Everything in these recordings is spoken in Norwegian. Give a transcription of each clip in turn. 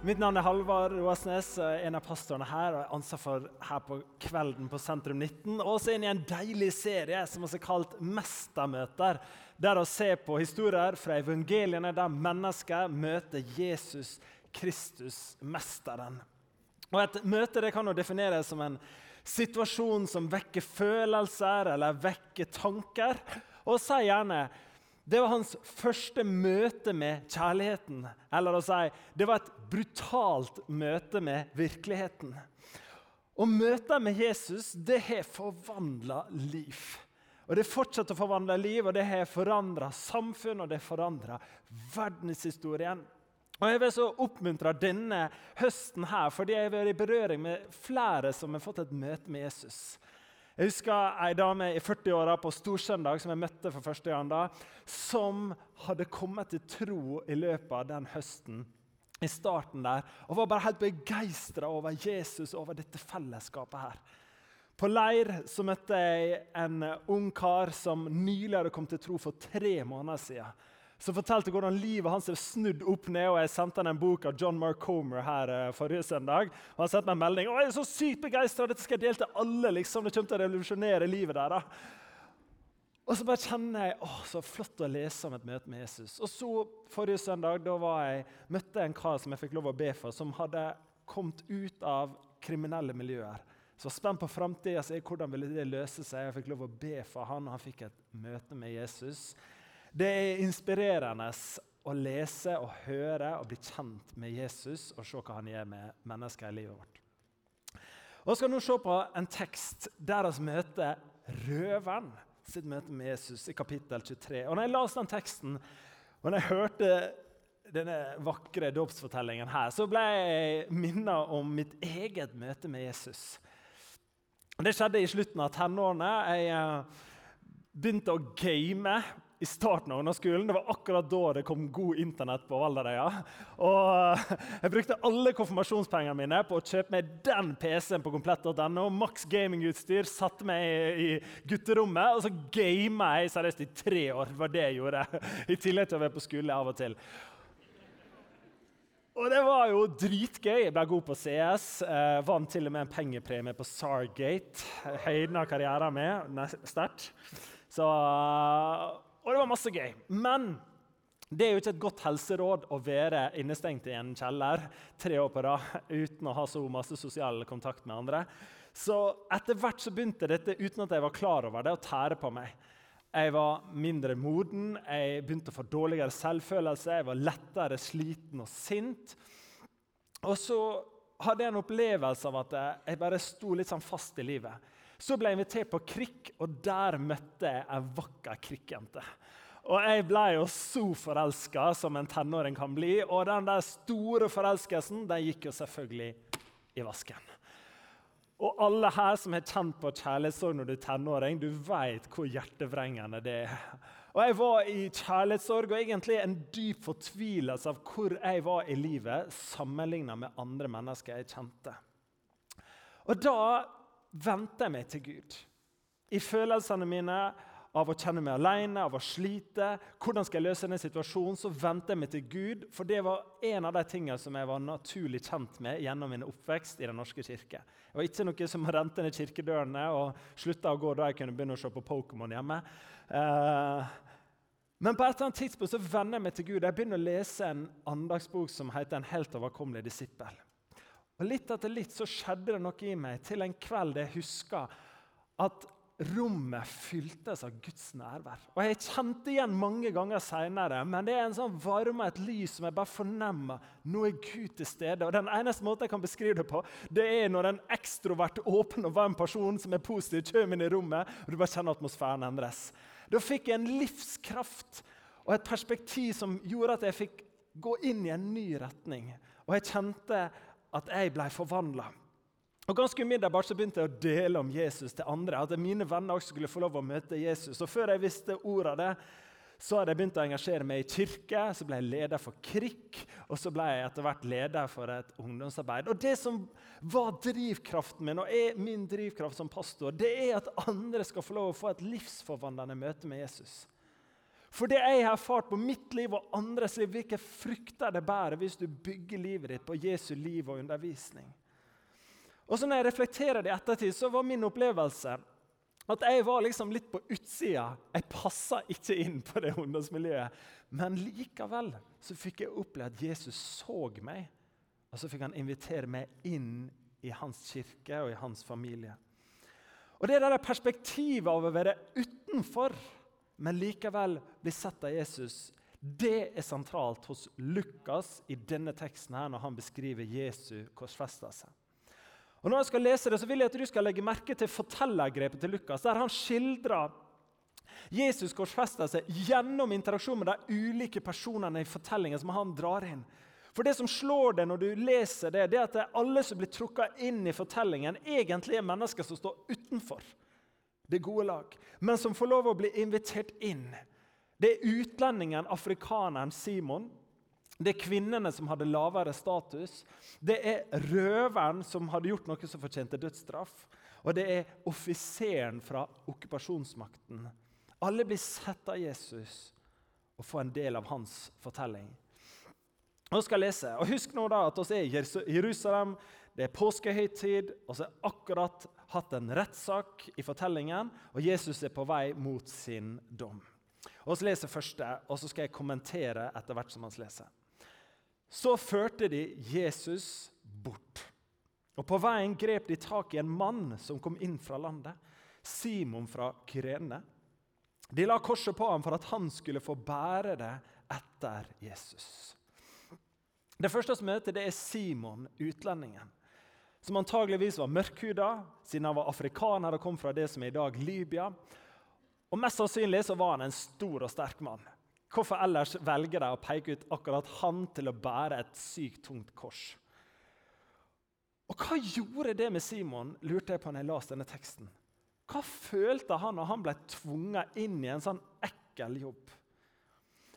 Mitt navn er Halvard Roasnes, en av pastorene her. og er ansatt for her på kvelden på Sentrum 19. Og så inn i en deilig serie som også er kalt Mestermøter. Der å se på historier fra evangeliene der mennesker møter Jesus Kristus, mesteren. Og Et møte det kan jo defineres som en situasjon som vekker følelser eller vekker tanker. Og si gjerne det var hans første møte med kjærligheten. Eller å si, det var et brutalt møte med virkeligheten. Og møter med Jesus det har forvandla liv. Og Det fortsetter å forvandle liv, og det har forandra samfunn og det forandra verdenshistorien. Og Jeg vil så oppmuntre denne høsten her, fordi jeg har vært i berøring med flere som har fått et møte med Jesus. Jeg husker ei dame i 40-åra på storsøndag som jeg møtte for første gang da, som hadde kommet til tro i løpet av den høsten i starten der, og var bare helt begeistra over Jesus og over dette fellesskapet her. På leir så møtte jeg en ung kar som nylig hadde kommet til tro for tre måneder siden som fortalte hvordan livet hans er snudd opp ned. og Jeg sendte han en bok av John Mark Comer her uh, forrige søndag. og Han sendte meg en melding. Å, jeg er så sykt begeistra! Dette skal jeg dele til alle! liksom. Det kommer til å revolusjonere livet der. da. Og så bare kjenner jeg å, så flott å lese om et møte med Jesus. Og så Forrige søndag da var jeg, møtte jeg en kar som jeg fikk lov å be for, som hadde kommet ut av kriminelle miljøer. Så var spent på framtida, hvordan ville det løse seg. Jeg fikk lov å be for han, og han fikk et møte med Jesus. Det er inspirerende å lese og høre og bli kjent med Jesus og se hva han gjør med mennesker i livet vårt. Og skal nå se på en tekst der vi møter røveren sitt møte med Jesus i kapittel 23. Og når jeg leste den teksten, og når jeg hørte denne vakre dåpsfortellingen her, så ble jeg minnet om mitt eget møte med Jesus. Det skjedde i slutten av tenårene. Jeg eh, begynte å game i starten av ungdomsskolen. Det var akkurat da det kom god internett på Valderøya. Og jeg brukte alle konfirmasjonspengene mine på å kjøpe meg den PC-en på komplett.no. Max gamingutstyr. Satte meg i, gutterommet, og så gama jeg seriøst i tre år. Det var det jeg gjorde. I tillegg til å være på skole av og til. Og det var jo dritgøy. Jeg ble god på CS. Eh, vant til og med en pengepremie på Sargate. Høyden av karrieren min. Sterkt. Så og det var masse gøy. Men det er jo ikke et godt helseråd å være innestengt i en kjeller tre år på rad uten å ha så masse sosial kontakt med andre. Så etter hvert så begynte dette uten at jeg var klar over det, å tære på meg. Jeg var mindre moden, jeg begynte å få dårligere selvfølelse, jeg var lettere sliten og sint. Og så hadde jeg en opplevelse av at jeg bare sto litt sånn fast i livet. Så ble jeg invitert på krikk, og der møtte jeg ei vakker krikkjente. Og jeg ble jo så forelska som en tenåring kan bli. Og den der store forelskelsen den gikk jo selvfølgelig i vasken. Og alle her som har kjent på kjærlighetssorg når du er tenåring, du vet hvor hjertevrengende det er. Og Jeg var i kjærlighetssorg og egentlig en dyp fortvilelse av hvor jeg var i livet sammenligna med andre mennesker jeg kjente. Og da vendte jeg meg til Gud. I følelsene mine av å kjenne meg alene, av å slite. Hvordan skal jeg løse denne situasjonen? Så venter jeg meg til Gud, for det var en av de tingene som jeg var naturlig kjent med gjennom min oppvekst i Den norske kirke. Jeg var ikke noe som rente ned kirkedørene og slutta å gå da jeg kunne begynne å se på Pokémon hjemme. Eh, men på et eller annet tidspunkt så venner jeg meg til Gud. Jeg begynner å lese en andagsbok som heter 'En helt overkommelig disippel'. Og Litt etter litt så skjedde det noe i meg til en kveld jeg huska at rommet fyltes av Guds nærvær. Og Jeg kjente igjen mange ganger seinere, men det er en sånn varme, et lys som jeg bare fornemmer. Nå er Gud til stede. Og Den eneste måten jeg kan beskrive det på, det er når en ekstrovert, åpen og varm person som er positiv, kommer inn i rommet, og du bare kjenner atmosfæren endres. Da fikk jeg en livskraft og et perspektiv som gjorde at jeg fikk gå inn i en ny retning. Og jeg kjente at jeg ble forvandla. Og Ganske umiddelbart så begynte jeg å dele om Jesus til andre. At mine venner også skulle få lov å møte Jesus. Og Før jeg visste ordet av det, så hadde jeg begynt å engasjere meg i kirke. Så ble jeg leder for KRIK, og så ble jeg etter hvert leder for et ungdomsarbeid. Og Det som var drivkraften min, og er min drivkraft som pastor, det er at andre skal få lov å få et livsforvandlende møte med Jesus. For det jeg har erfart på mitt liv og andres liv, hvilke frykter det bærer hvis du bygger livet ditt på Jesu liv og undervisning. Og så når jeg reflekterer det i ettertid, så var min opplevelse at jeg var liksom litt på utsida. Jeg passa ikke inn på det ungdomsmiljøet. Men likevel så fikk jeg oppleve at Jesus så meg, og så fikk han invitere meg inn i hans kirke og i hans familie. Og Det der perspektivet av å være utenfor men likevel blir sett av Jesus, det er sentralt hos Lukas i denne teksten her når han beskriver Jesu korsfestelse. Og når jeg skal lese det, så vil jeg at du skal legge merke til fortellergrepet til Lukas, der han skildrer Jesus korsfestelse gjennom interaksjon med de ulike personene i fortellingen som han drar inn. For Det som slår deg når du leser det, det er at alle som blir trukket inn i fortellingen, egentlig er mennesker som står utenfor det gode lag, men som får lov å bli invitert inn. Det er utlendingen, afrikaneren Simon. Det er kvinnene som hadde lavere status. Det er røveren som hadde gjort noe som fortjente dødsstraff. Og det er offiseren fra okkupasjonsmakten. Alle blir sett av Jesus og får en del av hans fortelling. Nå skal jeg lese. Og Husk nå da at vi er i Jerusalem, det er påskehøytid, og så er akkurat hatt en rettssak i fortellingen, og Jesus er på vei mot sin dom. Og så leser første, og så skal jeg kommentere etter hvert som han leser. Så førte de Jesus bort. Og På veien grep de tak i en mann som kom inn fra landet, Simon fra Kyrene. De la korset på ham for at han skulle få bære det etter Jesus. Det første som møter, det er Simon, utlendingen som antageligvis var mørkhuda, siden han var afrikaner og kom fra det som er i dag Libya. Og Mest sannsynlig så var han en stor og sterk mann. Hvorfor ellers velger de å peke ut akkurat han til å bære et sykt tungt kors? Og Hva gjorde det med Simon, lurte jeg på når jeg leste denne teksten. Hva følte han når han ble tvunget inn i en sånn ekkel jobb?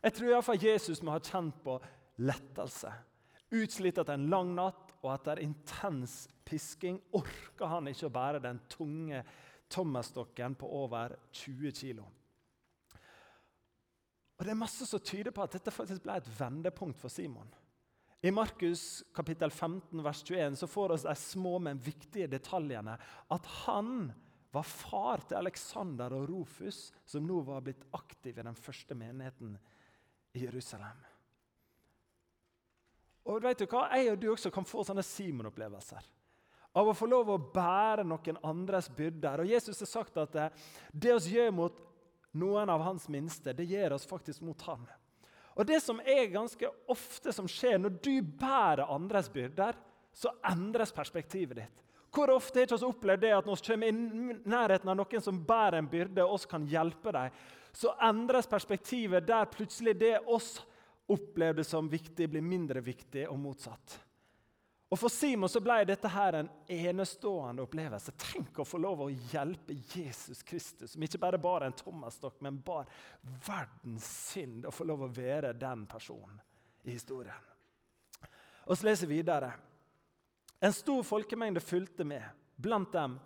Jeg tror iallfall Jesus må ha kjent på lettelse. Utslitt etter en lang natt, og etter intens pisking orka han ikke å bære den tunge tommestokken på over 20 kg. Og Det er masse som tyder på at dette faktisk ble et vendepunkt for Simon. I Markus kapittel 15, vers 21 så får oss de små, men viktige detaljene. At han var far til Alexander og Rofus, som nå var blitt aktiv i den første menigheten i Jerusalem. Og vet du hva? Jeg og du også kan få sånne Simon-opplevelser. Av å få lov å bære noen andres byrder. Og Jesus har sagt at det, det vi gjør mot noen av hans minste, det gjør oss faktisk mot han. Og det som er ganske ofte som skjer når du bærer andres byrder, så endres perspektivet ditt. Hvor ofte har vi ikke opplevd det at når vi kommer i nærheten av noen som bærer en byrde, og oss kan hjelpe dem, så endres perspektivet der plutselig det oss opplevde som viktig, blir mindre viktig, og motsatt. Og For Simon så ble dette her en enestående opplevelse. Tenk å få lov å hjelpe Jesus Kristus, som ikke bare bar en tommelstokk, men bar verdens synd, og få lov å være den personen i historien. Og så leser vi videre. En stor folkemengde fulgte med, blant dem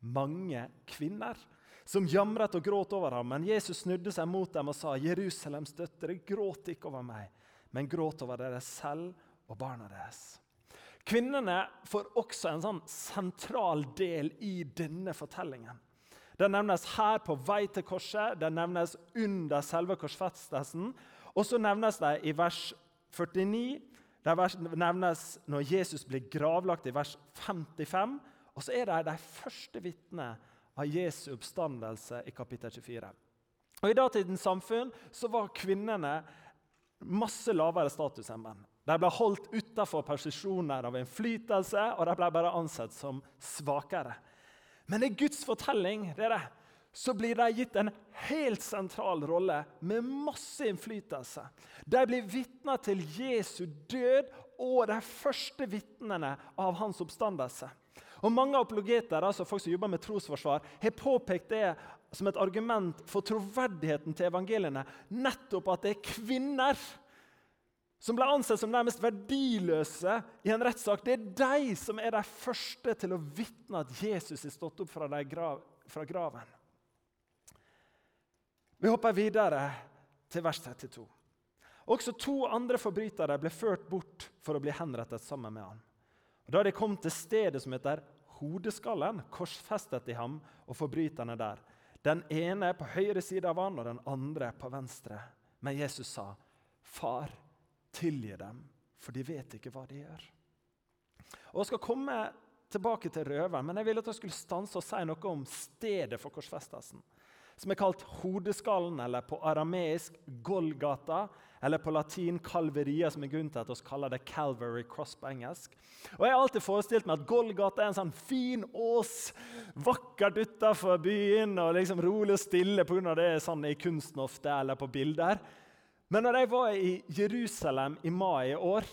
mange kvinner som jamret og gråt over ham. Men Jesus snudde seg mot dem og sa, 'Jerusalems døtre, gråt ikke over meg, men gråt over dere selv og barna deres.' Kvinnene får også en sånn sentral del i denne fortellingen. Den nevnes her på vei til korset, den nevnes under selve korsfestelsen. Og så nevnes det i vers 49, Det nevnes når Jesus blir gravlagt i vers 55. Og så er det de første vitnene av Jesu oppstandelse i kapittel 24. Og I datidens samfunn så var kvinnene masse lavere status enn menn. De ble holdt utenfor posisjoner av innflytelse, og de ble bare ansett som svakere. Men i Guds fortelling dere, så blir de gitt en helt sentral rolle med masse innflytelse. De blir vitner til Jesu død og de første vitnene av hans oppstandelse. Og Mange apologeter, altså folk som jobber med trosforsvar, har påpekt det som et argument for troverdigheten til evangeliene. Nettopp at det er kvinner som ble ansett som nærmest verdiløse i en rettssak. Det er de som er de første til å vitne at Jesus er stått opp fra, grav, fra graven. Vi hopper videre til vers 32. Også to andre forbrytere ble ført bort for å bli henrettet sammen med ham. Og Da de kom til stedet som heter Hodeskallen, korsfestet de ham og forbryterne der. Den ene på høyre side av han og den andre på venstre. Men Jesus sa, 'Far, tilgi dem, for de vet ikke hva de gjør.' Og Jeg skal komme tilbake til røveren, men jeg ville at jeg skulle stanse og si noe om stedet for korsfestelsen som er kalt hodeskallen, eller på arameisk Golgata, eller på latin Calveria, som er grunnen til at vi kaller det Calvary Cross på engelsk. Og Jeg har alltid forestilt meg at Golgata er en sånn fin ås, vakkert utafor byen, og liksom rolig og stille pga. det er sånn i kunsten ofte, eller på bilder. Men når jeg var i Jerusalem i mai i år,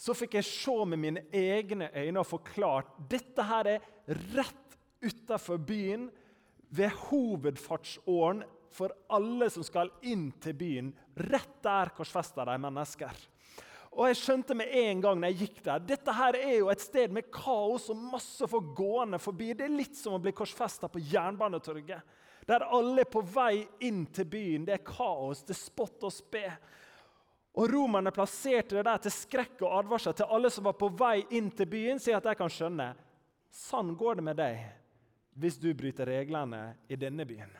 så fikk jeg se med mine egne øyne og forklart dette her er rett utafor byen ved hovedfartsåren for alle som skal inn til byen. Rett der korsfester de mennesker. Og jeg skjønte med en gang når jeg gikk der, dette her er jo et sted med kaos og masse folk gående forbi. Det er litt som å bli korsfesta på Jernbanetorget, der alle er på vei inn til byen. Det er kaos, det er spott og spe. Og Romerne plasserte det der til skrekk og advarsel til alle som var på vei inn til byen, sier at de kan skjønne sånn går det med deg hvis du bryter reglene i denne byen.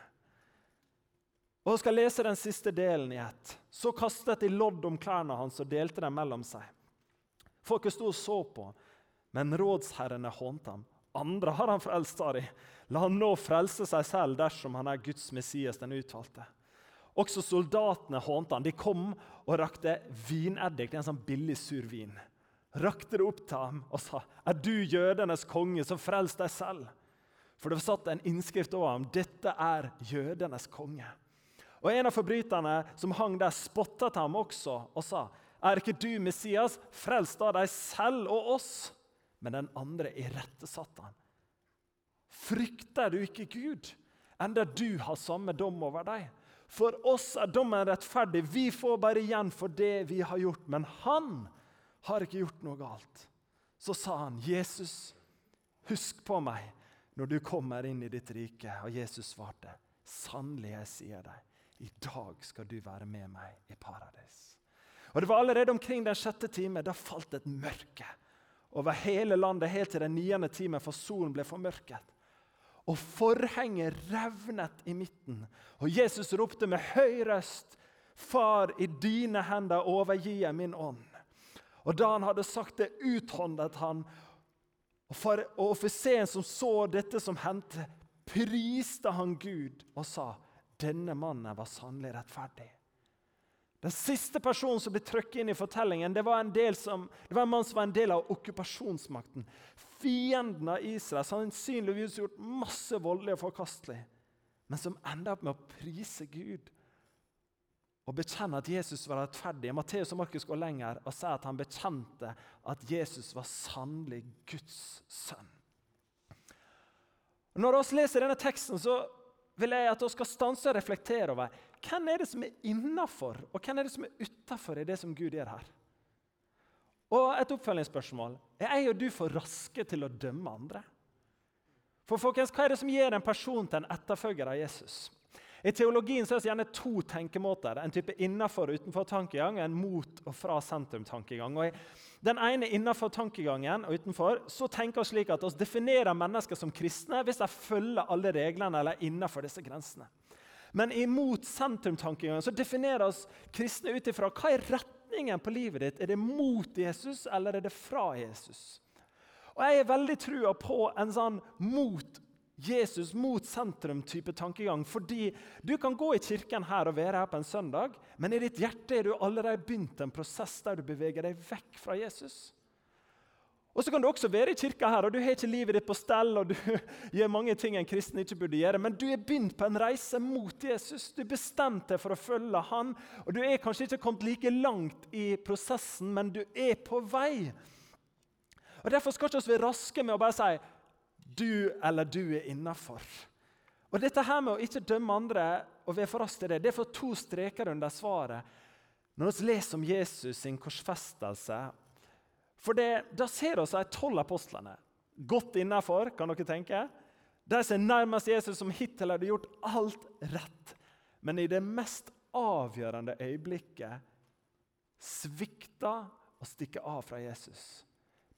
Og jeg skal lese den siste delen i ett. Så kastet de lodd om klærne hans og delte dem mellom seg. Folket sto og så på, men rådsherrene hånte ham. Andre har han frelst, sa de. La han nå frelse seg selv dersom han er Guds Messias, den utvalgte. Også soldatene hånte han. De kom og rakte vineddik, en sånn billig sur vin. Rakte det opp til ham og sa, 'Er du jødenes konge, så frels deg selv.' For det var satt en innskrift over ham. 'Dette er jødenes konge'. Og En av forbryterne som hang der, spottet ham også og sa, 'Er ikke du Messias? Frels da deg selv og oss.' Men den andre irettesatte han. 'Frykter du ikke Gud, enda du har samme dom over deg?' For oss er dommen rettferdig. Vi får bare igjen for det vi har gjort. Men han har ikke gjort noe galt. Så sa han, 'Jesus, husk på meg når du kommer inn i ditt rike. Og Jesus svarte, sannelig, jeg sier deg, i dag skal du være med meg i paradis. Og Det var allerede omkring den sjette time da falt et mørke over hele landet helt til den niende time, for solen ble formørket. Og forhenget revnet i midten, og Jesus ropte med høy røst, Far, i dine hender overgir jeg min ånd. Og da han hadde sagt det, uthåndet han og, og offiseren som så dette som hendte, priste han Gud og sa denne mannen var sannelig rettferdig. Den siste personen som ble trykket inn i fortellingen, det var, som, det var en mann som var en del av okkupasjonsmakten. Fienden av Israel, sannsynligvis gjort masse voldelig og forkastelig, men som enda opp med å prise Gud og bekjenne at Jesus var rettferdig. Matteus og Markus går lenger og sier at han bekjente at Jesus var sannelig Guds sønn. Når vi leser denne teksten, så vil jeg at vi skal stanse og reflektere over hvem er det som er innafor, og hvem er det som er utafor i det som Gud gjør her. Og et oppfølgingsspørsmål. Er jeg og du for raske til å dømme andre? For folkens, Hva er det som gjør en person til en etterfølger av Jesus? I teologien så er det gjerne to tenkemåter. En type innafor- og utenfor-tankegang og en mot- og fra sentrum-tankegang. Og I den ene innafor-tankegangen og utenfor så tenker vi slik at vi definerer mennesker som kristne hvis de følger alle reglene eller er innafor disse grensene. Men imot sentrum-tankegangen så definerer oss kristne ut ifra hva er retningen på livet ditt. Er det mot Jesus, eller er det fra Jesus? Og Jeg er veldig trua på en sånn mot Jesus mot sentrum-type tankegang. Fordi du kan gå i kirken her og være her på en søndag, men i ditt hjerte er du allerede begynt en prosess der du beveger deg vekk fra Jesus. Og så kan du også være i kirka her, og du har ikke livet ditt på stell, og du gjør mange ting en kristen ikke burde gjøre, men du er begynt på en reise mot Jesus. Du bestemte deg for å følge han, og du er kanskje ikke kommet like langt i prosessen, men du er på vei. Og Derfor skal vi ikke være raske med å bare si du eller du er innafor. Og dette her med å ikke dømme andre og være for rask til det, det får to streker under svaret når vi leser om Jesus sin korsfestelse. For det, Da ser vi de tolv apostlene godt innafor, kan dere tenke. De som er nærmest Jesus, som hittil hadde gjort alt rett. Men i det mest avgjørende øyeblikket svikter og stikker av fra Jesus.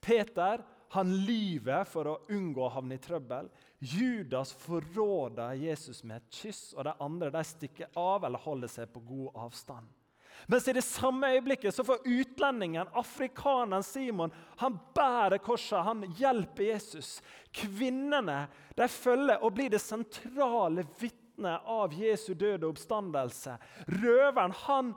Peter han lyver for å unngå å havne i trøbbel. Judas forråder Jesus med et kyss, og de andre de stikker av eller holder seg på god avstand. Mens i det samme øyeblikket så får utlendingen, afrikaneren Simon, han bærer korset, han hjelper Jesus. Kvinnene de følger og blir det sentrale vitnet av Jesu døde oppstandelse. Røveren han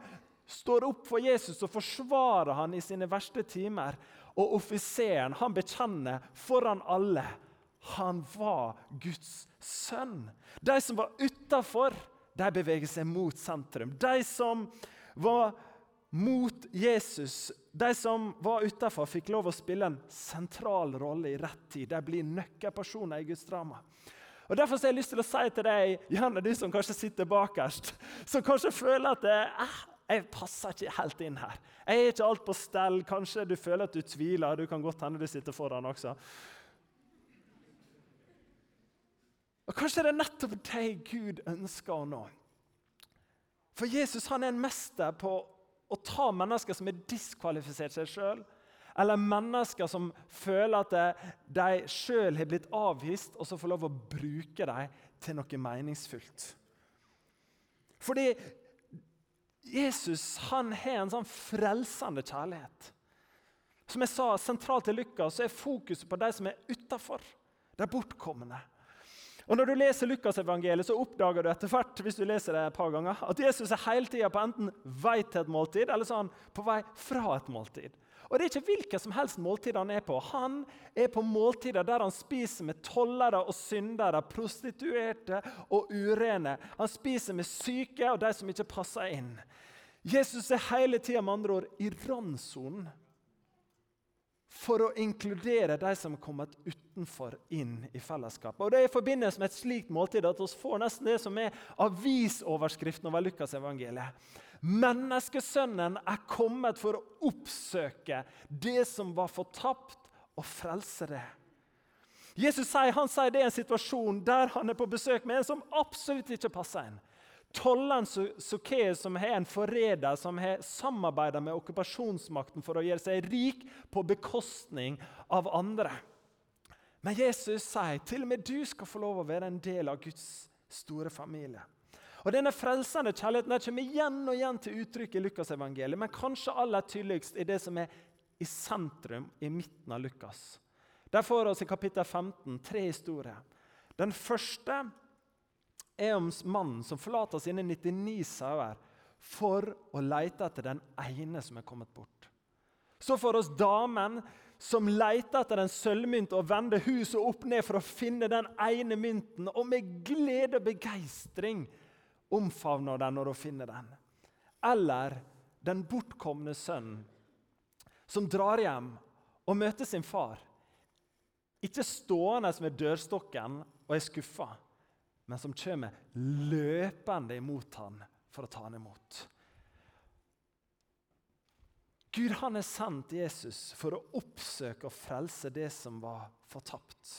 står opp for Jesus og forsvarer han i sine verste timer. Og offiseren han bekjenner foran alle han var Guds sønn. De som var utafor, de beveger seg mot sentrum. De som var mot Jesus, de som var utafor, fikk lov å spille en sentral rolle i rett tid. De blir nøkkelpersoner i Guds drama. Og Derfor har jeg lyst til å si til deg, gjerne du som kanskje sitter bakerst, som kanskje føler at det, eh, jeg passer ikke helt inn her. Jeg er ikke alt på stell. Kanskje du føler at du tviler. Du kan godt hende du sitter foran også. Og Kanskje det er nettopp deg Gud ønsker å nå. For Jesus han er en mester på å ta mennesker som er diskvalifisert seg sjøl, eller mennesker som føler at de sjøl har blitt avvist, og så får lov å bruke dem til noe meningsfullt. Fordi Jesus han har en sånn frelsende kjærlighet. Som jeg sa, Sentralt i Lukas er fokuset på de som er utafor, de bortkomne. Og Når du leser Lukasevangeliet, oppdager du etter hvert hvis du leser det et par ganger, at Jesus er hele tida på enten vei til et måltid eller så er på vei fra et måltid. Og Det er ikke hvilket som helst måltid han er på. Han er på måltider der han spiser med tollere og syndere, prostituerte og urene. Han spiser med syke og de som ikke passer inn. Jesus er hele tida med andre ord i randsonen for å inkludere de som er kommet utenfor, inn i fellesskapet. Og Det er i forbindelse med et slikt måltid at vi får nesten det som er avisoverskriften over Lukas evangeliet. Menneskesønnen er kommet for å oppsøke det som var fortapt, og frelse det. Jesus sier, han sier det er en situasjon der han er på besøk med en som absolutt ikke passer inn. Tolleren Sukkeus, som er en forræder som har samarbeida med okkupasjonsmakten for å gjøre seg rik på bekostning av andre. Men Jesus sier til og med du skal få lov å være en del av Guds store familie. Og Denne frelsende kjærligheten kommer igjen og igjen til uttrykk i Lukas evangeliet, men kanskje aller tydeligst i det som er i sentrum, i midten av Lukas. Der får vi i kapittel 15 tre historier. Den første er om mannen som forlater sine 99 sauer for å lete etter den ene som er kommet bort. Så får oss damen som leter etter en sølvmynt og vender huset opp ned for å finne den ene mynten, og med glede og begeistring omfavner den når hun finner den. Eller den bortkomne sønnen som drar hjem og møter sin far. Ikke stående med dørstokken og er skuffa, men som kommer løpende imot ham for å ta han imot. Gud han er sendt Jesus for å oppsøke og frelse det som var fortapt.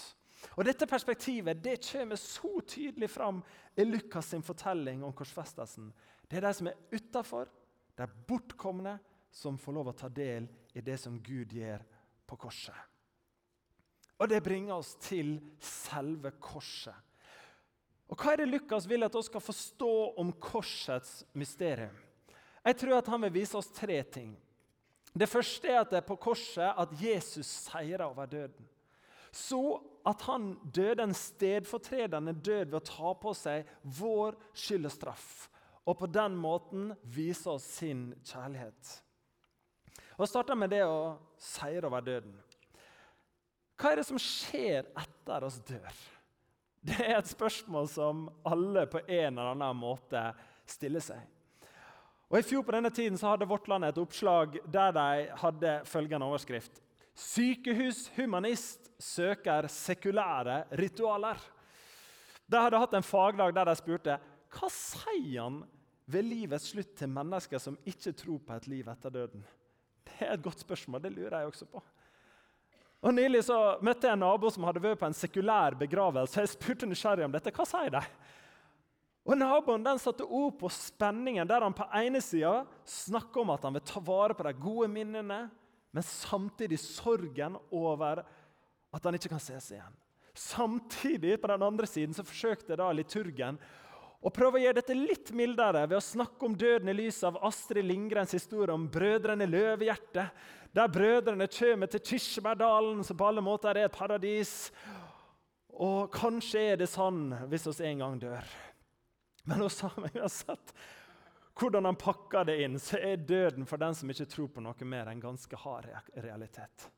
Og Dette perspektivet det kommer så tydelig fram i Lukas' sin fortelling om korsfestelsen. Det er de som er utafor, de bortkomne, som får lov å ta del i det som Gud gjør på korset. Og Det bringer oss til selve korset. Og Hva er det Lukas vil at vi skal forstå om korsets mysterium? Jeg tror at Han vil vise oss tre ting. Det første er at det er på korset at Jesus seirer over døden. Så at han døde en stedfortredende død ved å ta på seg vår skyld og straff. Og på den måten vise oss sin kjærlighet. Og starter med det å seire over døden. Hva er det som skjer etter oss dør? Det er et spørsmål som alle på en eller annen måte stiller seg. Og I fjor på denne tiden så hadde Vårt Land et oppslag der de hadde følgende overskrift. Sykehushumanist søker sekulære ritualer. De hadde hatt en fagdag der de spurte hva sier han ved livets slutt til mennesker som ikke tror på et liv etter døden. Det er et godt spørsmål. Det lurer jeg også på. Og Nylig så møtte jeg en nabo som hadde vært på en sekulær begravelse. Jeg spurte nysgjerrig om dette. Hva sier de? Og Naboen den satte ord på spenningen der han på ene sida snakker om at han vil ta vare på de gode minnene, men samtidig sorgen over at han ikke kan ses igjen. Samtidig på den andre siden så forsøkte da liturgen å prøve å gjøre dette litt mildere ved å snakke om døden i lys av Astrid Lindgrens historie om brødrene Løvehjerte, der brødrene kommer til Kirsebærdalen, som på alle måter er et paradis. Og kanskje er det sånn hvis vi en gang dør. Men uansett hvordan han pakker det inn, så er døden for den som ikke tror på noe mer, en ganske hard realitet.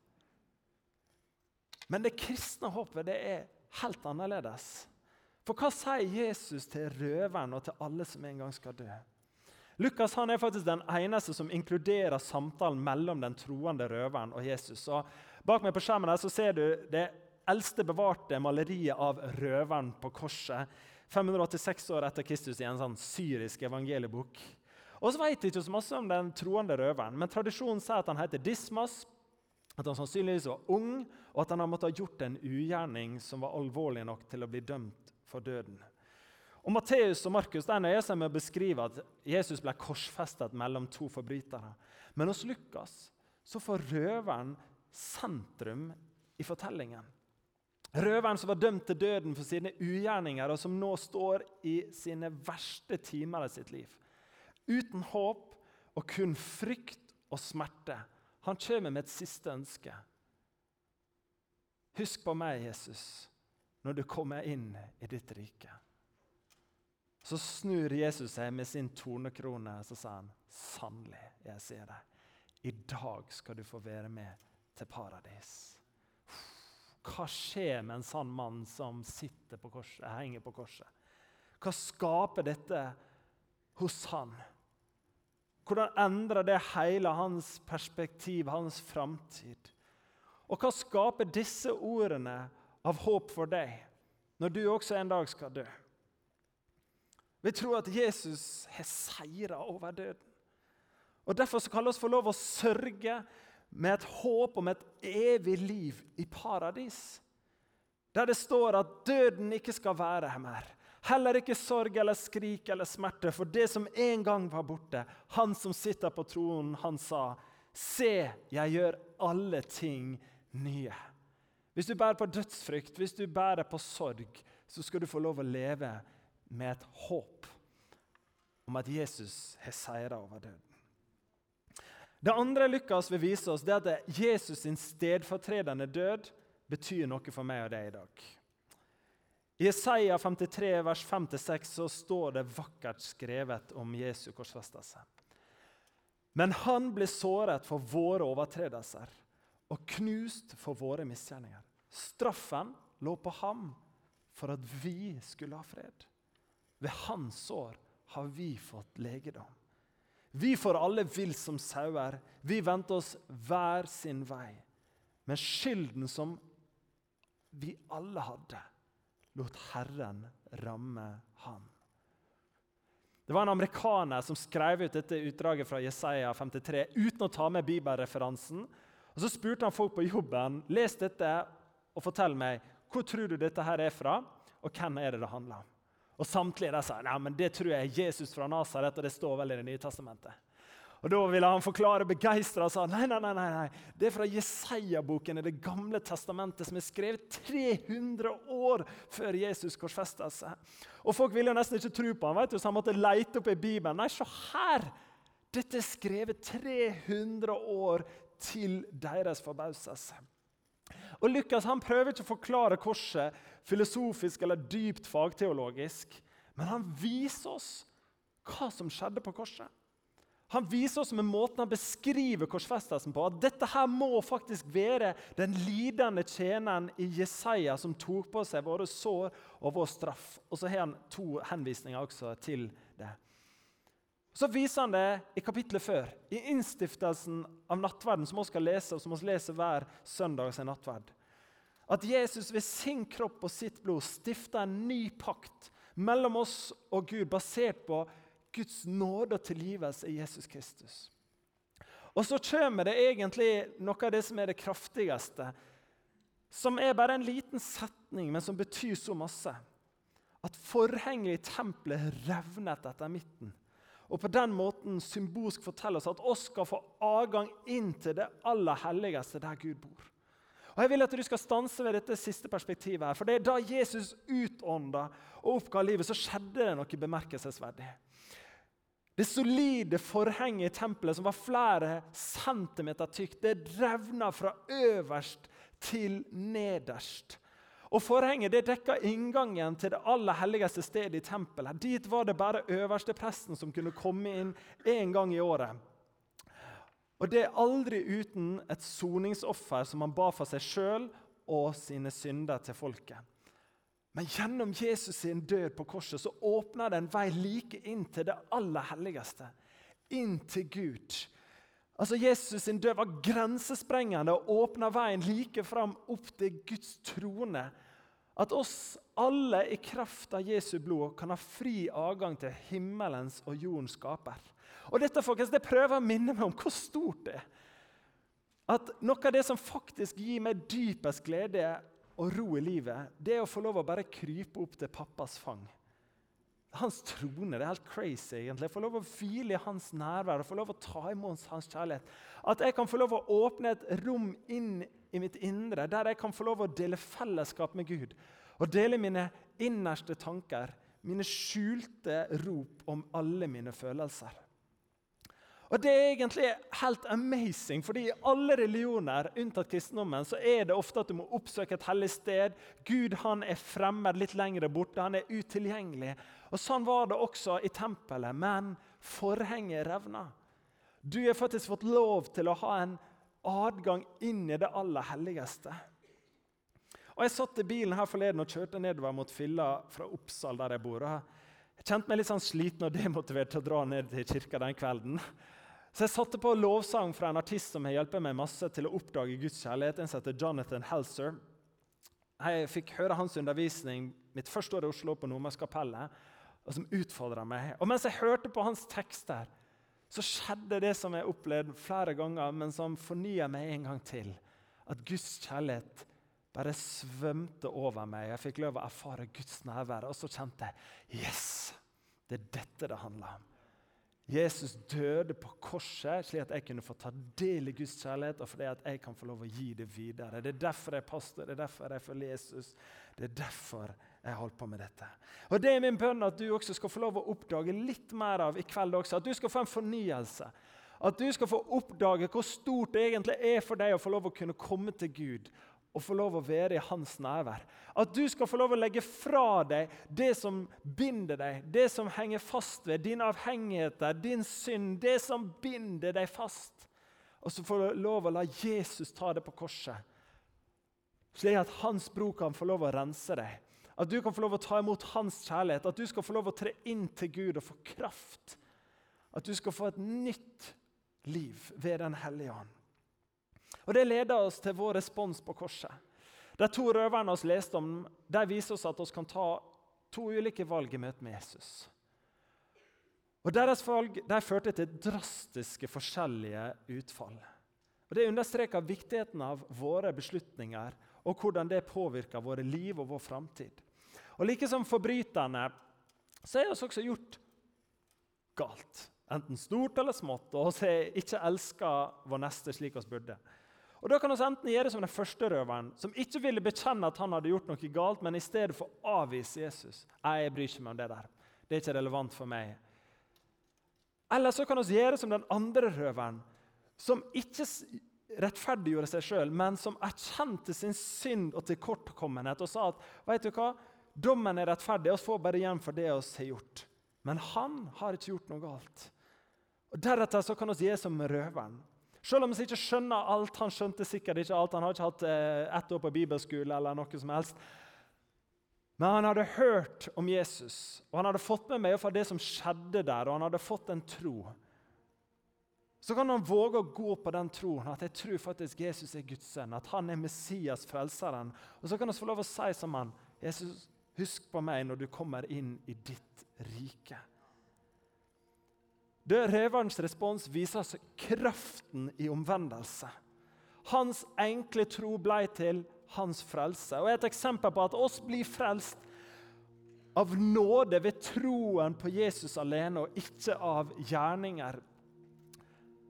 Men det kristne håpet det er helt annerledes. For hva sier Jesus til røveren og til alle som en gang skal dø? Lukas han er faktisk den eneste som inkluderer samtalen mellom den troende røveren og Jesus. Og bak meg på skjermen her så ser du det eldste bevarte maleriet av røveren på korset. 586 år etter Kristus i en sånn syrisk evangeliebok. Og så vet vi ikke så masse om den troende røveren, men tradisjonen sier at han heter Dismas, at han sannsynligvis var ung, og at han har måttet ha gjort en ugjerning som var alvorlig nok til å bli dømt for døden. Og Matteus og Markus nøyer seg med å beskrive at Jesus ble korsfestet mellom to forbrytere. Men hos Lukas så får røveren sentrum i fortellingen. Røveren som var dømt til døden for sine ugjerninger, og som nå står i sine verste timer i sitt liv. Uten håp og kun frykt og smerte. Han kommer med et siste ønske. Husk på meg, Jesus, når du kommer inn i ditt rike. Så snur Jesus seg med sin tornekrone og så sa han, sannelig, jeg sier deg, i dag skal du få være med til paradis. Hva skjer med en sann mann som på korset, henger på korset? Hva skaper dette hos han? Hvordan endrer det hele hans perspektiv, hans framtid? Og hva skaper disse ordene av håp for deg når du også en dag skal dø? Vi tror at Jesus har seira over døden. Og Derfor kan vi få lov å sørge med et håp om et evig liv i paradis. Der det står at døden ikke skal være her mer. Heller ikke sorg eller skrik eller smerte, for det som en gang var borte. Han som sitter på tronen, han sa, 'Se, jeg gjør alle ting nye'. Hvis du bærer på dødsfrykt, hvis du bærer på sorg, så skal du få lov å leve med et håp om at Jesus har seira over døden. Det andre Lukas vil vise oss, det er at Jesus sin stedfortredende død betyr noe for meg og deg i dag. I Isaiah 53, vers 5-6 så står det vakkert skrevet om Jesu korsfestelse. Men han ble såret for våre overtredelser og knust for våre misgjerninger. Straffen lå på ham for at vi skulle ha fred. Ved hans sår har vi fått legedom. Vi får alle vill som sauer. Vi vendte oss hver sin vei. Men skylden som vi alle hadde, lot Herren ramme ham. Det var en amerikaner som skrev ut dette utdraget fra Jesaja 53 uten å ta med bibelreferansen. Og Så spurte han folk på jobben les dette og fortell meg hvor tror du dette her er fra, og hvem er det det handler om. Og Samtlige der sa nei, men det tror jeg er Jesus fra Nasaret, og det står vel i Det nye testamentet. Og Da ville han forklare begeistra og sa nei, nei, nei, nei, det er fra Jesaja-boken i Det gamle testamentet, som er skrevet 300 år før Jesus korsfesta seg. Og Folk ville nesten ikke tro på ham, vet du, så han måtte leite opp i Bibelen. Nei, se her! Dette er skrevet 300 år til deres forbauselse. Og Lukas han prøver ikke å forklare korset filosofisk eller dypt fagteologisk, men han viser oss hva som skjedde på korset. Han viser oss med måten han beskriver korsfestelsen på, at dette her må faktisk være den lidende tjeneren i Jesaja som tok på seg våre sår og vår straff. Og så har han to henvisninger også til det. Så viser han det i kapittelet før, i innstiftelsen av nattverden, som vi skal lese, og som vi leser hver søndag. sin nattverd. At Jesus ved sin kropp og sitt blod stifter en ny pakt mellom oss og Gud, basert på Guds nåde og tilgivelse i Jesus Kristus. Og så kommer det egentlig noe av det som er det kraftigste, som er bare en liten setning, men som betyr så masse. At forhenget i tempelet revnet etter midten. Og på den måten symbolsk forteller oss at oss skal få adgang inn til det aller helligste der Gud bor. Og jeg vil at du skal stanse ved dette siste perspektivet. her, for det er Da Jesus utånda og oppga livet, så skjedde det noe bemerkelsesverdig. Det solide forhenget i tempelet, som var flere centimeter tykt, det revna fra øverst til nederst. Og Forhenget det dekka inngangen til det aller helligste stedet i tempelet. Dit var det bare øverste presten som kunne komme inn én gang i året. Og det er aldri uten et soningsoffer som han ba for seg sjøl og sine synder til folket. Men gjennom Jesus sin død på korset så åpner det en vei like inn til det aller helligste. Inn til Gud. Altså Jesus sin død var grensesprengende og åpna veien like fram opp til Guds trone. At oss alle i kraft av Jesu blod kan ha fri adgang til himmelens og jordens skaper. Og dette folkens, det prøver å minne meg om hvor stort det er. At Noe av det som faktisk gir meg dypest glede og ro i livet, det er å få lov å bare krype opp til pappas fang. Hans trone. Det er helt crazy. egentlig. Få lov å hvile i hans nærvær og få lov å ta imot hans kjærlighet. At jeg kan få lov å åpne et rom inn i mitt indre der jeg kan få lov å dele fellesskap med Gud. Og dele mine innerste tanker, mine skjulte rop om alle mine følelser. Og Det er egentlig helt amazing, fordi i alle religioner unntatt kristendommen, så er det ofte at du må oppsøke et hellig sted. Gud han er fremmed litt lenger borte, han er utilgjengelig. Og Sånn var det også i tempelet, men forhenget revna. Du har faktisk fått lov til å ha en adgang inn i det aller helligste. Og Jeg satt i bilen her forleden og kjørte nedover mot Filla fra Oppsal, der jeg bor. Jeg kjente meg litt sånn sliten og demotivert til å dra ned til kirka den kvelden. Så jeg satte på lovsang fra en artist som har hjulpet meg masse til å oppdage Guds kjærlighet. En heter Jonathan Helser. Jeg fikk høre hans undervisning mitt første år i Oslo på Nordmørskapellet, og som utfordra meg. Og mens jeg hørte på hans tekst der, så skjedde det som jeg opplevde flere ganger, men som fornya meg en gang til. At Guds kjærlighet bare svømte over meg. Jeg fikk lov å erfare Guds nærvær. Og så kjente jeg Yes! Det er dette det handler om. Jesus døde på korset slik at jeg kunne få ta del i Guds kjærlighet, og fordi at jeg kan få lov å gi det videre. Det er derfor jeg er pastor, det er derfor jeg følger Jesus. Det er derfor jeg holdt på med dette. Og Det er min bønn at du også skal få lov å oppdage litt mer av i kveld også. At du skal få en fornyelse. At du skal få oppdage hvor stort det egentlig er for deg å få lov å kunne komme til Gud og få lov å være i hans nærvær. At du skal få lov å legge fra deg det som binder deg, det som henger fast ved dine avhengigheter, din synd, det som binder deg fast. Og så du lov å la Jesus ta det på korset, slik at hans blod kan få lov å rense deg. At du kan få lov å ta imot hans kjærlighet, at du skal få lov å tre inn til Gud og få kraft. At du skal få et nytt liv ved Den hellige ånd. Og Det leder oss til vår respons på korset. De to røverne vi leste om, de viser oss at vi kan ta to ulike valg i møte med Jesus. Og Deres valg de førte til drastiske forskjellige utfall. Og Det understreker viktigheten av våre beslutninger og hvordan det påvirker våre liv og vår framtid. Og like som forbryterne så er vi også gjort galt. Enten stort eller smått. Og vi ikke elska vår neste slik vi burde. Og Da kan vi enten gjøre som den første røveren, som ikke ville bekjenne at han hadde gjort noe galt, men i stedet for avvise Jesus. Jeg bryr ikke meg om det der. Det er ikke relevant for meg. Eller så kan vi gjøre som den andre røveren, som ikke rettferdiggjorde seg sjøl, men som erkjente sin synd og tilkortkommenhet og sa at vet du hva, dommen er rettferdig, vi får bare igjen for det vi har gjort. Men han har ikke gjort noe galt. Og Deretter så kan vi gjøre som røveren. Selv om vi ikke skjønner alt. Han skjønte sikkert ikke alt. Han har ikke hatt eh, ett år på bibelskole eller noe som helst. Men han hadde hørt om Jesus, og han hadde fått med meg det som skjedde der, og han hadde fått en tro. Så kan han våge å gå på den troen at jeg tror faktisk Jesus er Guds sønn, at han er Messias, frelseren. Og så kan vi få lov å si som han, Jesus, husk på meg når du kommer inn i ditt rike. Død Røverens respons viser oss kraften i omvendelse. Hans enkle tro ble til hans frelse. Og Et eksempel på at oss blir frelst av nåde ved troen på Jesus alene, og ikke av gjerninger.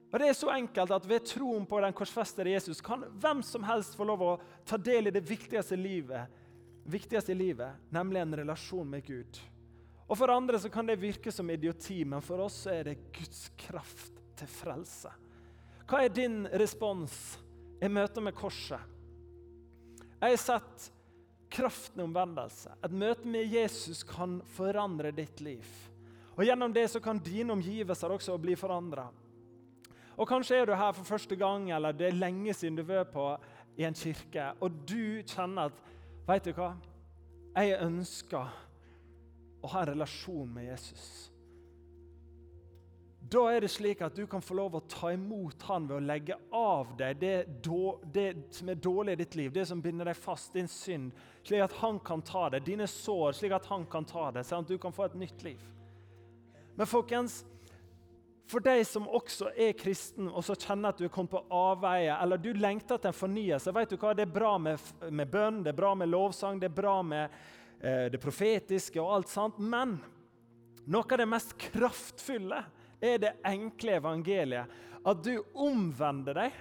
Og Det er så enkelt at ved troen på den korsfestede Jesus kan hvem som helst få lov å ta del i det viktigste, livet, viktigste i livet, nemlig en relasjon med Gud. Og For andre så kan det virke som idioti, men for oss så er det Guds kraft til frelse. Hva er din respons i møte med korset? Jeg har sett kraften i omvendelse. Et møte med Jesus kan forandre ditt liv. Og Gjennom det så kan dine omgivelser også bli forandra. Og Kanskje er du her for første gang, eller det er lenge siden du var på i en kirke, og du kjenner at Vet du hva? Jeg ønsker å ha en relasjon med Jesus. Da er det slik at du kan få lov å ta imot han ved å legge av deg det, det, som er dårlig i ditt liv, det som binder deg fast, din synd, slik at han kan ta det. Dine sår, slik at han kan ta det, sånn at du kan få et nytt liv. Men folkens, for deg som også er kristen og så kjenner at du er kommet på avveie, eller du lengter etter en fornyelse vet du hva? Det er bra med, med bønn, det er bra med lovsang, det er bra med eh, det profetiske og alt sånt. Men noe av det mest kraftfulle er det enkle evangeliet. At du omvender deg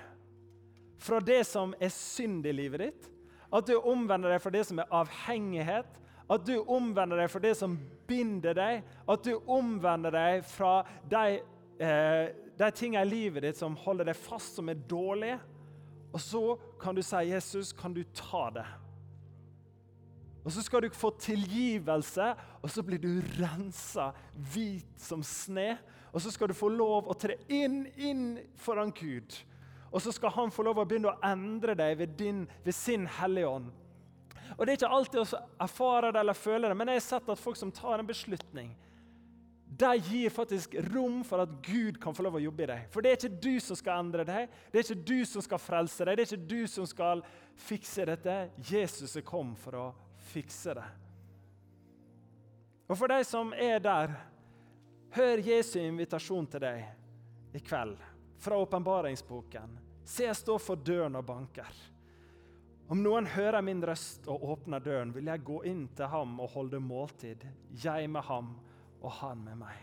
fra det som er synd i livet ditt. At du omvender deg fra det som er avhengighet. At du omvender deg fra det som binder deg. At du omvender deg fra de eh, de tingene i livet ditt som holder deg fast, som er dårlige. Og så kan du si, 'Jesus, kan du ta det?' Og Så skal du få tilgivelse, og så blir du rensa hvit som sne. Og så skal du få lov å tre inn, inn foran Gud. Og så skal han få lov å begynne å endre deg ved, din, ved sin Hellige Ånd. Og Det er ikke alltid å erfare det eller føle det, men jeg har sett at folk som tar en beslutning, de gir faktisk rom for at Gud kan få lov å jobbe i deg. For det er ikke du som skal endre deg, det er ikke du som skal frelse deg, det er ikke du som skal fikse dette. Jesus er kom for å fikse det. Og for de som er der, hør Jesu invitasjon til deg i kveld fra åpenbaringsboken. Se, jeg står for døren og banker. Om noen hører min røst og åpner døren, vil jeg gå inn til ham og holde måltid, jeg med ham og han med meg.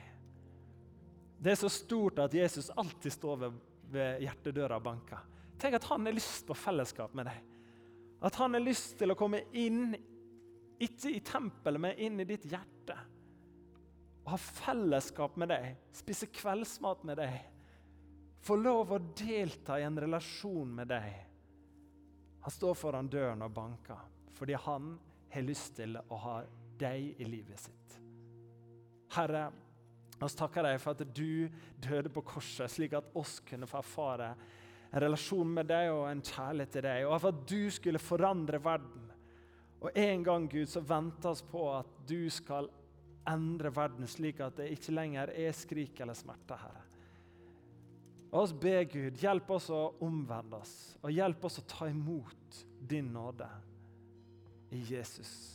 Det er så stort at Jesus alltid står ved, ved hjertedøra og banker. Tenk at han har lyst på fellesskap med deg. At han har lyst til å komme inn, ikke i tempelet, men inn i ditt hjerte. Og ha fellesskap med deg, spise kveldsmat med deg. Få lov å delta i en relasjon med deg. Han står foran døren og banker fordi han har lyst til å ha deg i livet sitt. Herre, vi takker deg for at du døde på korset, slik at oss kunne få erfare en relasjon med deg og en kjærlighet til deg, og for at du skulle forandre verden. Og en gang Gud, så venter oss på at du skal endre verden slik at det ikke lenger er skrik eller smerte, Herre. Og oss be Gud, hjelp oss å omvende oss, og hjelp oss å ta imot din nåde. I Jesus.